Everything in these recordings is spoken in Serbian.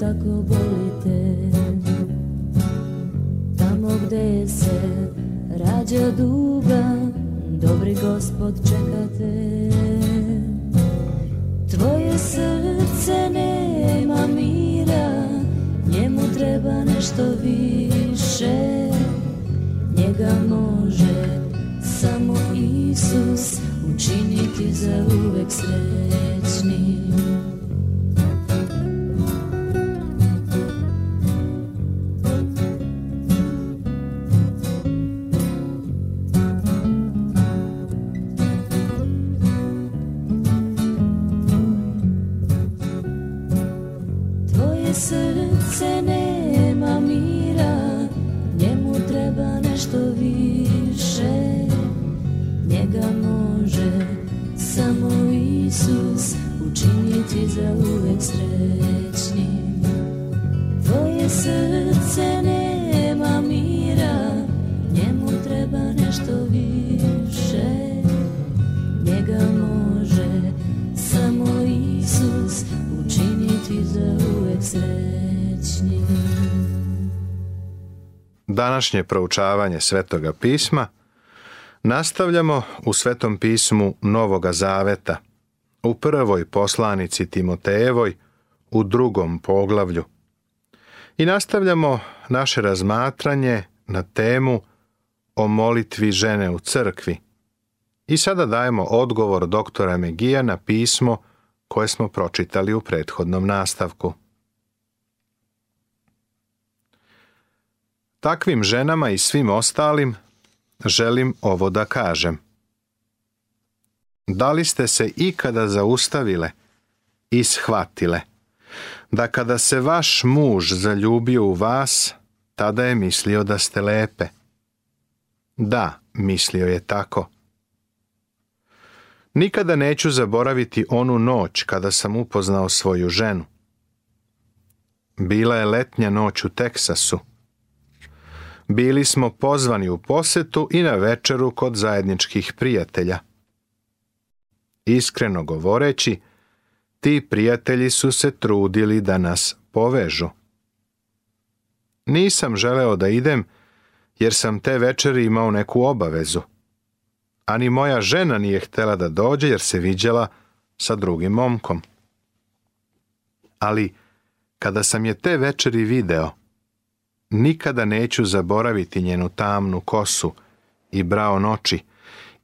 tako bolite Tamo gde se rađa duga Dobri gospod čekate Tvoje srce nema mira Njemu treba nešto više Njega može samo Isus Učiniti za uvek srećnim ti zauvek srećnim Tvoje srce nema mira Njemu treba nešto više Njega može samo Isus Učiniti zauvek srećnim Današnje proučavanje Svetoga pisma nastavljamo u Svetom pismu Novoga Zaveta – u prvoj poslanici Timotejevoj, u drugom poglavlju. I nastavljamo naše razmatranje na temu o molitvi žene u crkvi. I sada dajemo odgovor doktora Megija na pismo koje smo pročitali u prethodnom nastavku. Takvim ženama i svim ostalim želim ovo da kažem. Da li ste se ikada zaustavile i shvatile da kada se vaš muž zaljubio u vas, tada je mislio da ste lepe? Da, mislio je tako. Nikada neću zaboraviti onu noć kada sam upoznao svoju ženu. Bila je letnja noć u Teksasu. Bili smo pozvani u posetu i na večeru kod zajedničkih prijatelja. Iskreno govoreći, ti prijatelji su se trudili da nas povežu. Nisam želeo da idem jer sam te večeri imao neku obavezu. Ani moja žena nije htela da dođe jer se viđala sa drugim momkom. Ali kada sam je te večeri video, nikada neću zaboraviti njenu tamnu kosu i brao noći,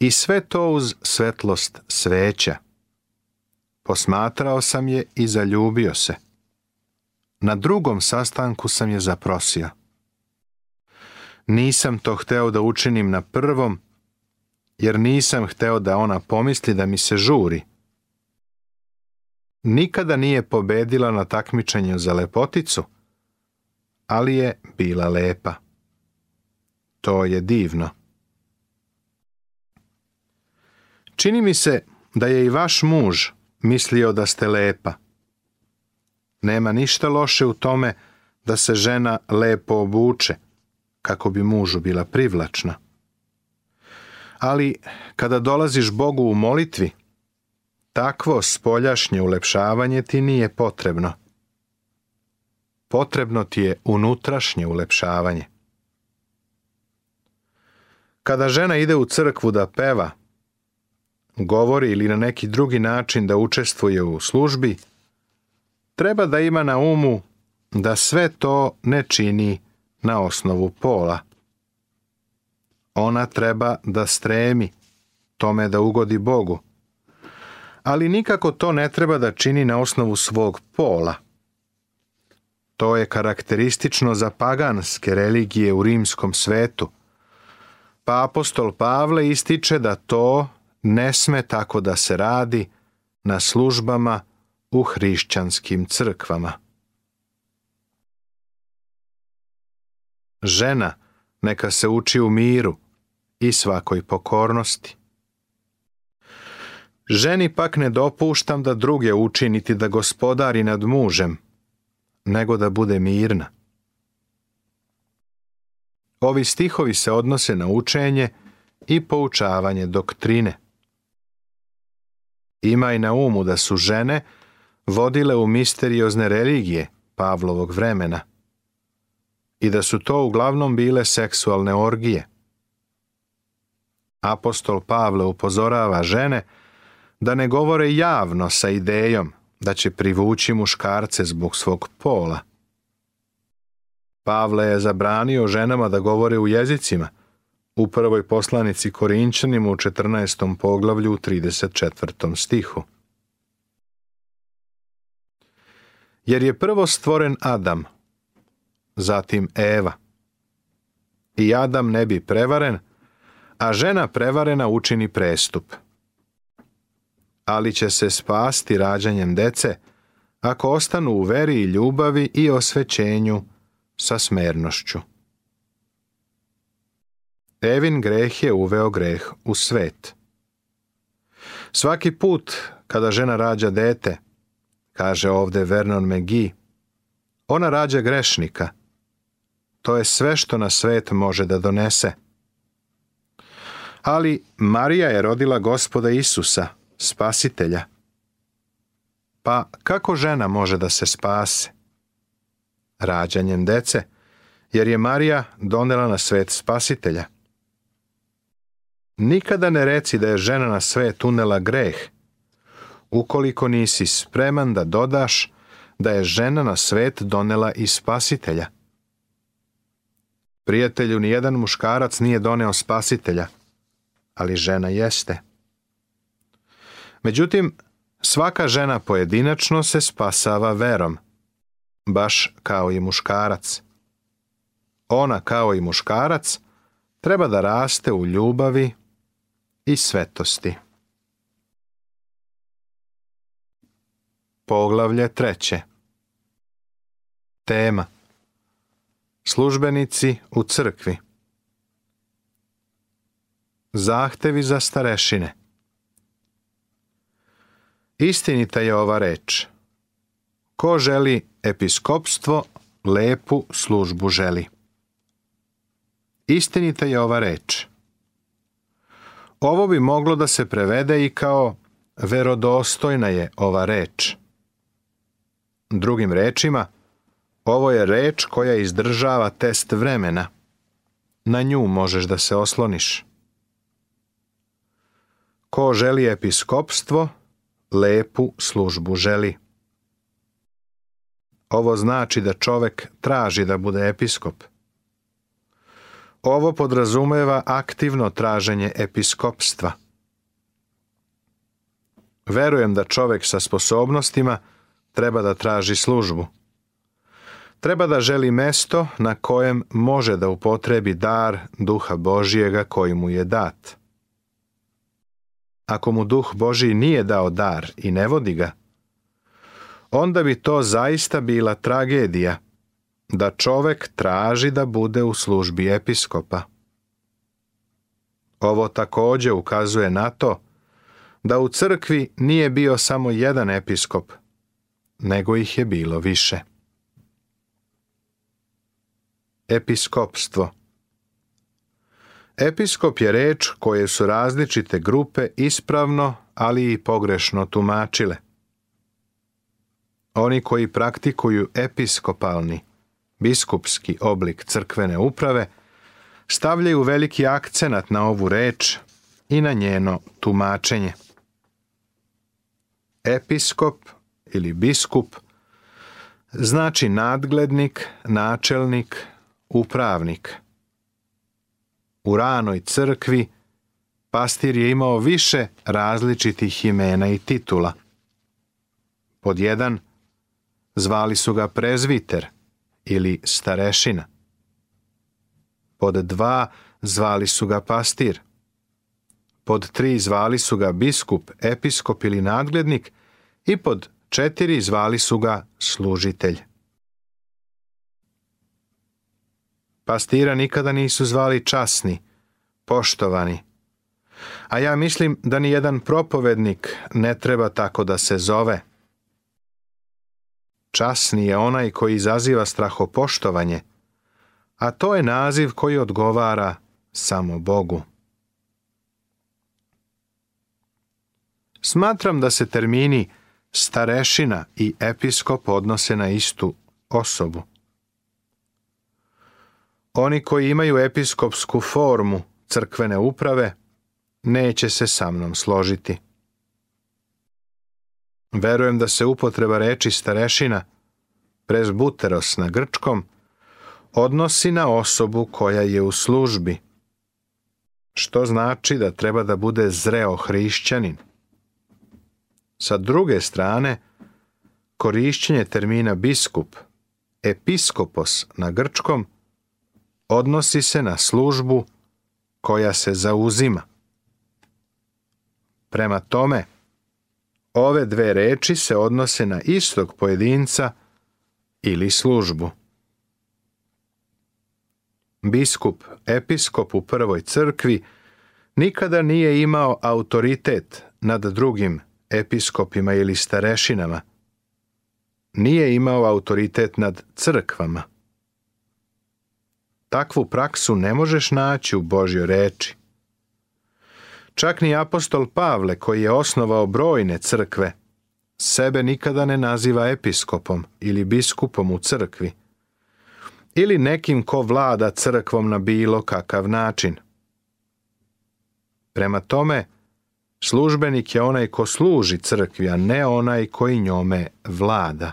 i sve to uz svetlost sveća. Posmatrao sam je i zaljubio se. Na drugom sastanku sam je zaprosio. Nisam to hteo da učinim na prvom, jer nisam hteo da ona pomisli da mi se žuri. Nikada nije pobedila na takmičenju za lepoticu, ali je bila lepa. To je divno. Čini mi se da je i vaš muž mislio da ste lepa. Nema ništa loše u tome da se žena lepo obuče, kako bi mužu bila privlačna. Ali kada dolaziš Bogu u molitvi, takvo spoljašnje ulepšavanje ti nije potrebno. Potrebno ti je unutrašnje ulepšavanje. Kada žena ide u crkvu da peva, govori ili na neki drugi način da učestvuje u službi, treba da ima na umu da sve to ne čini na osnovu pola. Ona treba da stremi tome da ugodi Bogu, ali nikako to ne treba da čini na osnovu svog pola. To je karakteristično za paganske religije u rimskom svetu, pa apostol Pavle ističe da to ne sme tako da se radi na službama u hrišćanskim crkvama. Žena neka se uči u miru i svakoj pokornosti. Ženi pak ne dopuštam da druge uči niti da gospodari nad mužem, nego da bude mirna. Ovi stihovi se odnose na učenje i poučavanje doktrine. Imaj na umu da su žene vodile u misteriozne religije Pavlovog vremena i da su to uglavnom bile seksualne orgije. Apostol Pavle upozorava žene da ne govore javno sa idejom da će privući muškarce zbog svog pola. Pavle je zabranio ženama da govore u jezicima – u prvoj poslanici Korinčanima u 14. poglavlju u 34. stihu. Jer je prvo stvoren Adam, zatim Eva. I Adam ne bi prevaren, a žena prevarena učini prestup. Ali će se spasti rađanjem dece, ako ostanu u veri i ljubavi i osvećenju sa smernošću. Evin greh je uveo greh u svet. Svaki put kada žena rađa dete, kaže ovde Vernon McGee, ona rađa grešnika. To je sve što na svet može da donese. Ali Marija je rodila gospoda Isusa, spasitelja. Pa kako žena može da se spase? Rađanjem dece, jer je Marija donela na svet spasitelja. Nikada ne reci da je žena na svet unela greh, ukoliko nisi spreman da dodaš da je žena na svet donela i spasitelja. Prijatelju, nijedan muškarac nije doneo spasitelja, ali žena jeste. Međutim, svaka žena pojedinačno se spasava verom, baš kao i muškarac. Ona, kao i muškarac, treba da raste u ljubavi, i svetosti. Poglavlje treće Tema Službenici u crkvi Zahtevi za starešine Istinita je ova reč. Ko želi episkopstvo, lepu službu želi. Istinita je ova reč. Ovo bi moglo da se prevede i kao verodostojna je ova reč. Drugim rečima, ovo je reč koja izdržava test vremena. Na nju možeš da se osloniš. Ko želi episkopstvo, lepu službu želi. Ovo znači da čovek traži da bude episkop – Ovo podrazumeva aktivno traženje episkopstva. Verujem da čovek sa sposobnostima treba da traži službu. Treba da želi mesto na kojem može da upotrebi dar duha Božijega koji mu je dat. Ako mu duh Božiji nije dao dar i ne vodi ga, onda bi to zaista bila tragedija – da čovek traži da bude u službi episkopa. Ovo takođe ukazuje na to da u crkvi nije bio samo jedan episkop, nego ih je bilo više. Episkopstvo Episkop je reč koje su različite grupe ispravno, ali i pogrešno tumačile. Oni koji praktikuju episkopalni – biskupski oblik crkvene uprave, stavljaju veliki akcenat na ovu reč i na njeno tumačenje. Episkop ili biskup znači nadglednik, načelnik, upravnik. U ranoj crkvi pastir je imao više različitih imena i titula. Pod jedan zvali su ga prezviter, ili starešina. Pod dva zvali su ga pastir. Pod tri zvali su ga biskup, episkop ili nadglednik i pod četiri zvali su ga služitelj. Pastira nikada nisu zvali časni, poštovani. A ja mislim da ni jedan propovednik ne treba tako da se zove. Časni je onaj koji izaziva strahopoštovanje, a to je naziv koji odgovara samo Bogu. Smatram da se termini starešina i episkop odnose na istu osobu. Oni koji imaju episkopsku formu crkvene uprave neće se sa mnom složiti. Verujem da se upotreba reči starešina, presbuteros na grčkom, odnosi na osobu koja je u službi, što znači da treba da bude zreo hrišćanin. Sa druge strane, korišćenje termina biskup, episkopos na grčkom, odnosi se na službu koja se zauzima. Prema tome, Ove dve reči se odnose na istog pojedinca ili službu. Biskup, episkop u prvoj crkvi, nikada nije imao autoritet nad drugim episkopima ili starešinama. Nije imao autoritet nad crkvama. Takvu praksu ne možeš naći u Božjoj reči. Čak ni apostol Pavle, koji je osnovao brojne crkve, sebe nikada ne naziva episkopom ili biskupom u crkvi, ili nekim ko vlada crkvom na bilo kakav način. Prema tome, službenik je onaj ko služi crkvi, a ne onaj koji njome vlada.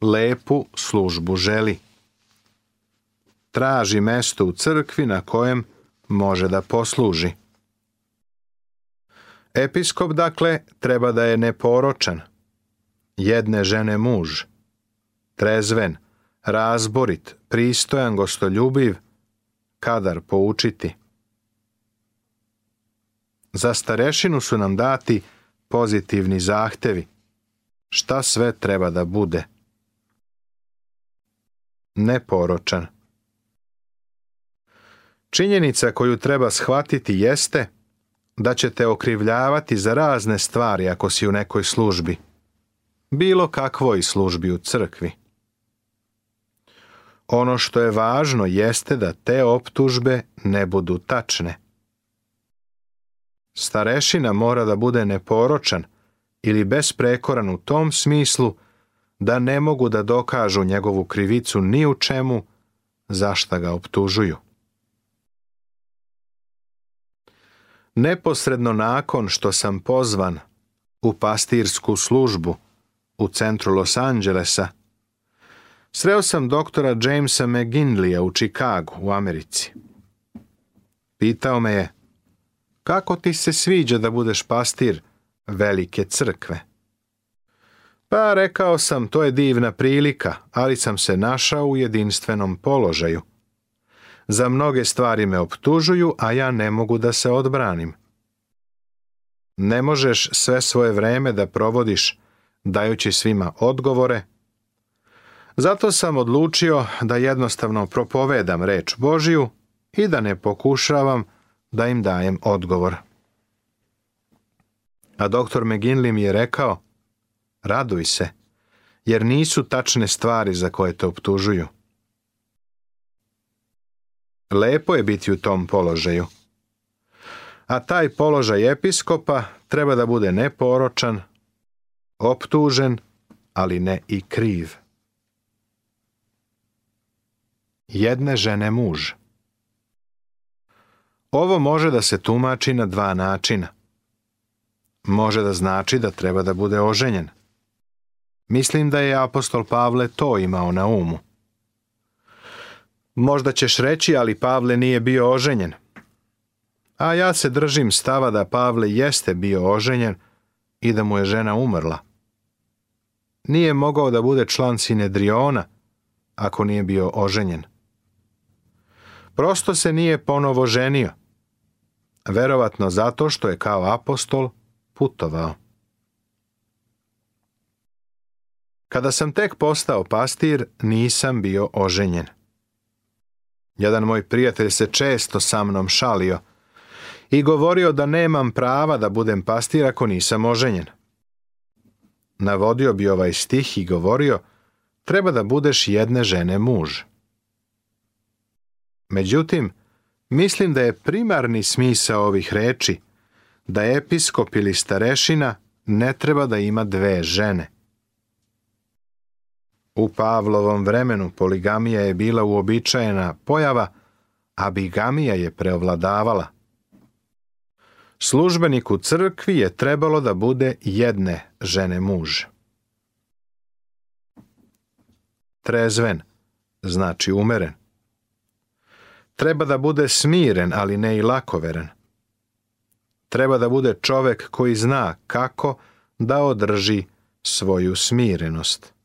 Lepu službu želi traži mesto u crkvi na kojem može da posluži. Episkop, dakle, treba da je neporočan, jedne žene muž, trezven, razborit, pristojan, gostoljubiv, kadar poučiti. Za starešinu su nam dati pozitivni zahtevi. Šta sve treba da bude? Neporočan. Činjenica koju treba shvatiti jeste da ćete okrivljavati za razne stvari ako si u nekoj službi. Bilo kakvoj službi u crkvi. Ono što je važno jeste da te optužbe ne budu tačne. Starešina mora da bude neporočan ili besprekoran u tom smislu da ne mogu da dokažu njegovu krivicu ni u čemu zašta ga optužuju. Neposredno nakon što sam pozvan u pastirsku službu u centru Los Angelesa, sreo sam doktora Jamesa McGinleya u Chicagu u Americi. Pitao me je, kako ti se sviđa da budeš pastir velike crkve? Pa rekao sam, to je divna prilika, ali sam se našao u jedinstvenom položaju – Za mnoge stvari me optužuju, a ja ne mogu da se odbranim. Ne možeš sve svoje vreme da provodiš dajući svima odgovore. Zato sam odlučio da jednostavno propovedam reč Božiju i da ne pokušavam da im dajem odgovor. A doktor McGinley mi je rekao, raduj se, jer nisu tačne stvari za koje te optužuju. Lepo je biti u tom položaju. A taj položaj episkopa treba da bude neporočan, optužen, ali ne i kriv. Jedne žene muž Ovo može da se tumači na dva načina. Može da znači da treba da bude oženjen. Mislim da je apostol Pavle to imao na umu. Možda ćeš reći, ali Pavle nije bio oženjen. A ja se držim stava da Pavle jeste bio oženjen i da mu je žena umrla. Nije mogao da bude član Sinedriona ako nije bio oženjen. Prosto se nije ponovo ženio. Verovatno zato što je kao apostol putovao. Kada sam tek postao pastir, nisam bio oženjen. Jedan moj prijatelj se često sa mnom šalio i govorio da nemam prava da budem pastir ako nisam oženjen. Navodio bi ovaj stih i govorio treba da budeš jedne žene muž. Međutim, mislim da je primarni smisao ovih reči da episkop ili starešina ne treba da ima dve žene. U Pavlovom vremenu poligamija je bila uobičajena pojava, a bigamija je preovladavala. Službenik u crkvi je trebalo da bude jedne žene muž. Trezven znači umeren. Treba da bude smiren, ali ne i lakoveren. Treba da bude čovek koji zna kako da održi svoju smirenost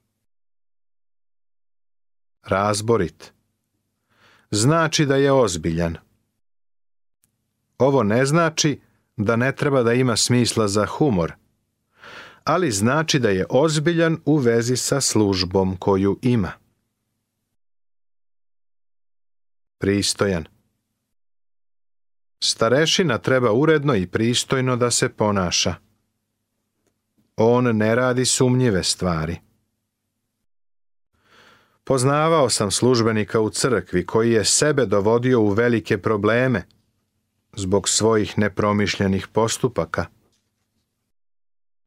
razborit. Znači da je ozbiljan. Ovo ne znači da ne treba da ima smisla za humor, ali znači da je ozbiljan u vezi sa službom koju ima. Pristojan Starešina treba uredno i pristojno da se ponaša. On ne radi sumnjive stvari. Poznavao sam službenika u crkvi koji je sebe dovodio u velike probleme zbog svojih nepromišljenih postupaka.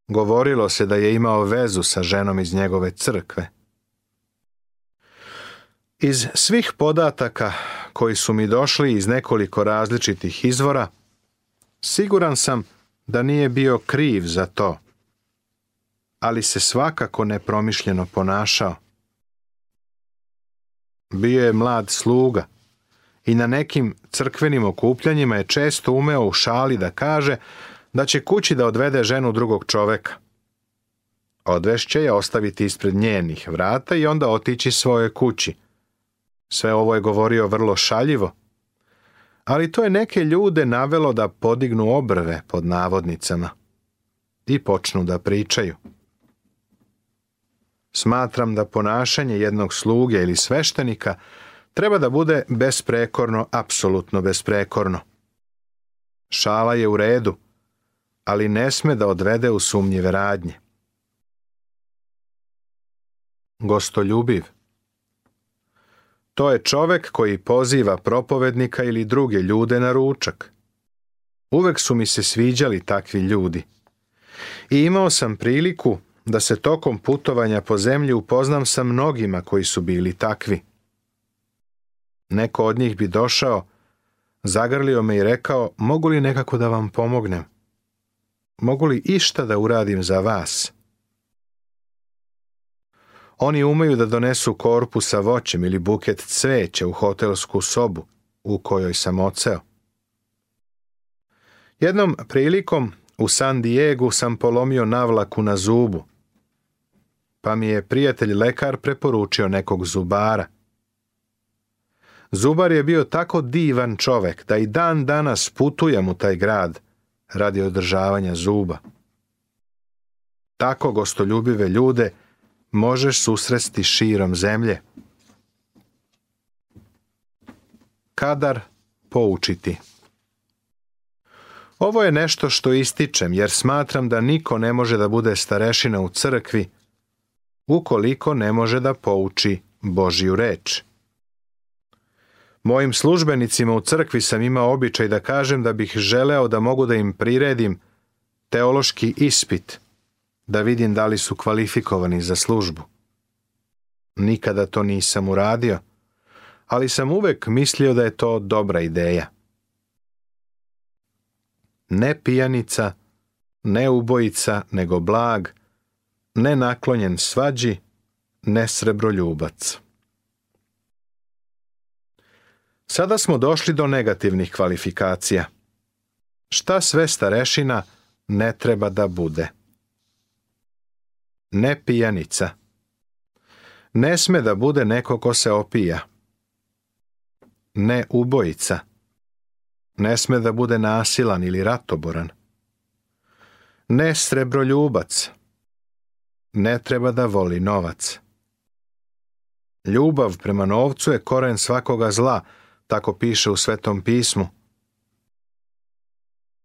Govorilo se da je imao vezu sa ženom iz njegove crkve. Iz svih podataka koji su mi došli iz nekoliko različitih izvora, siguran sam da nije bio kriv za to, ali se svakako nepromišljeno ponašao bio je mlad sluga i na nekim crkvenim okupljanjima je često umeo u šali da kaže da će kući da odvede ženu drugog čoveka. Odvešće je ostaviti ispred njenih vrata i onda otići svoje kući. Sve ovo je govorio vrlo šaljivo, ali to je neke ljude navelo da podignu obrve pod navodnicama i počnu da pričaju. Smatram da ponašanje jednog sluge ili sveštenika treba da bude besprekorno, apsolutno besprekorno. Šala je u redu, ali ne sme da odvede u sumnjive radnje. Gostoljubiv To je čovek koji poziva propovednika ili druge ljude na ručak. Uvek su mi se sviđali takvi ljudi. I imao sam priliku da se tokom putovanja po zemlji upoznam sa mnogima koji su bili takvi. Neko od njih bi došao, zagrlio me i rekao, mogu li nekako da vam pomognem? Mogu li išta da uradim za vas? Oni umeju da donesu korpu sa voćem ili buket cveća u hotelsku sobu u kojoj sam oceo. Jednom prilikom u San Diego sam polomio navlaku na zubu pa mi je prijatelj lekar preporučio nekog zubara. Zubar je bio tako divan čovek da i dan danas putujem u taj grad radi održavanja zuba. Tako gostoljubive ljude možeš susresti širom zemlje. Kadar poučiti Ovo je nešto što ističem jer smatram da niko ne može da bude starešina u crkvi ukoliko ne može da pouči Božiju reč. Mojim službenicima u crkvi sam imao običaj da kažem da bih želeo da mogu da im priredim teološki ispit, da vidim da li su kvalifikovani za službu. Nikada to nisam uradio, ali sam uvek mislio da je to dobra ideja. Ne pijanica, ne ubojica, nego blag – nenaklonjen svađi, nesrebroljubac. Sada smo došli do negativnih kvalifikacija. Šta sve starešina ne treba da bude? Ne pijanica. Ne sme da bude neko ko se opija. Ne ubojica. Ne sme da bude nasilan ili ratoboran. Ne srebroljubac ne treba da voli novac. Ljubav prema novcu je koren svakoga zla, tako piše u Svetom pismu.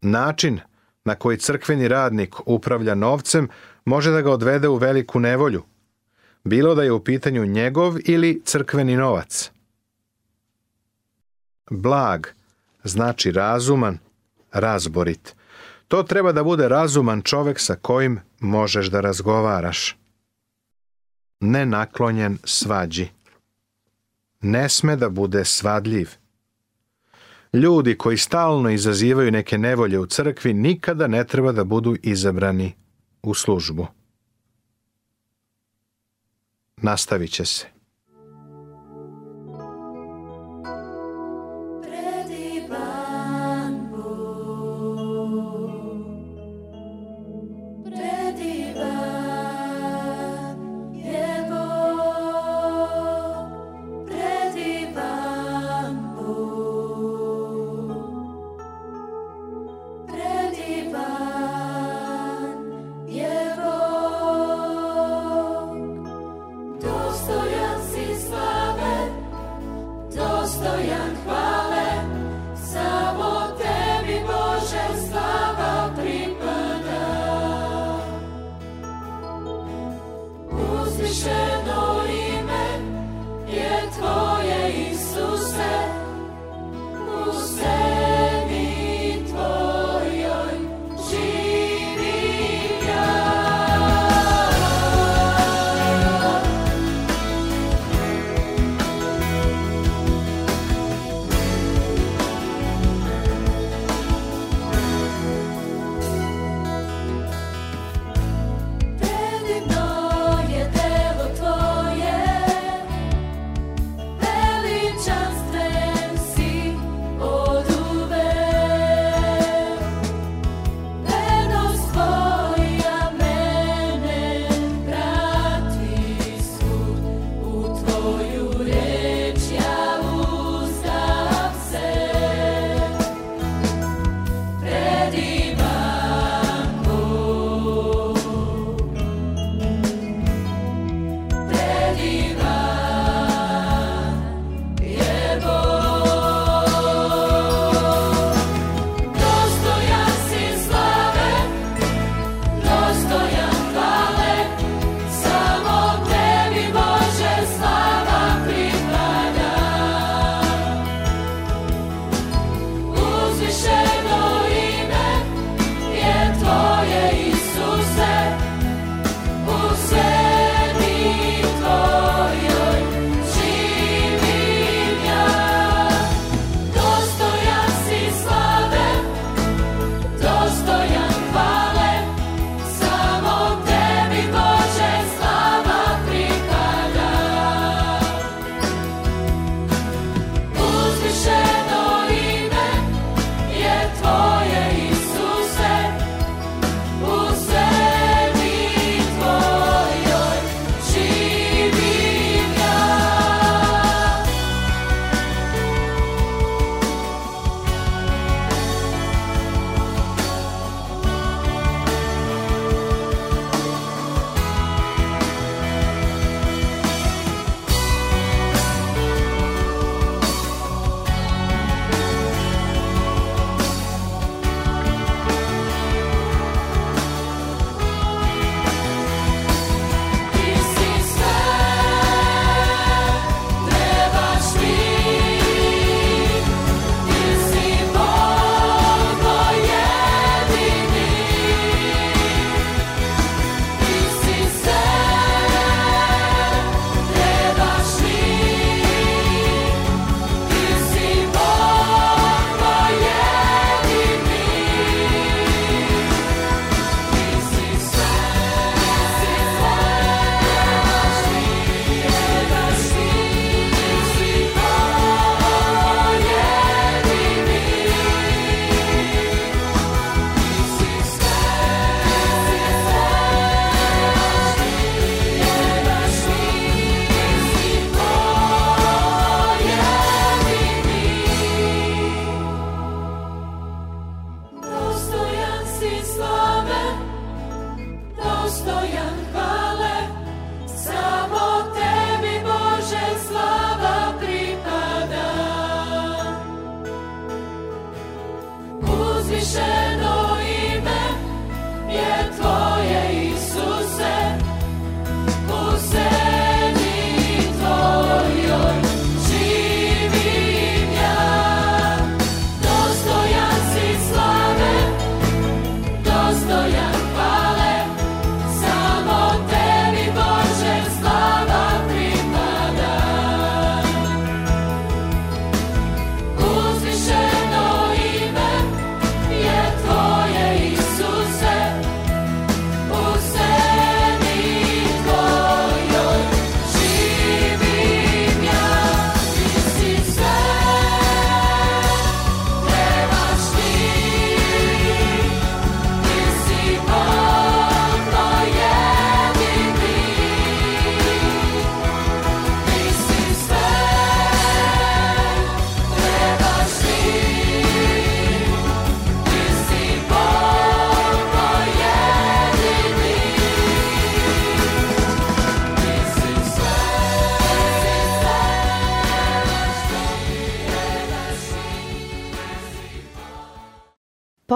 Način na koji crkveni radnik upravlja novcem može da ga odvede u veliku nevolju, bilo da je u pitanju njegov ili crkveni novac. Blag znači razuman, razborit. To treba da bude razuman čovek sa kojim možeš da razgovaraš. Nenaklonjen svađi. Ne sme da bude svadljiv. Ljudi koji stalno izazivaju neke nevolje u crkvi nikada ne treba da budu izabrani u službu. Nastavit će se.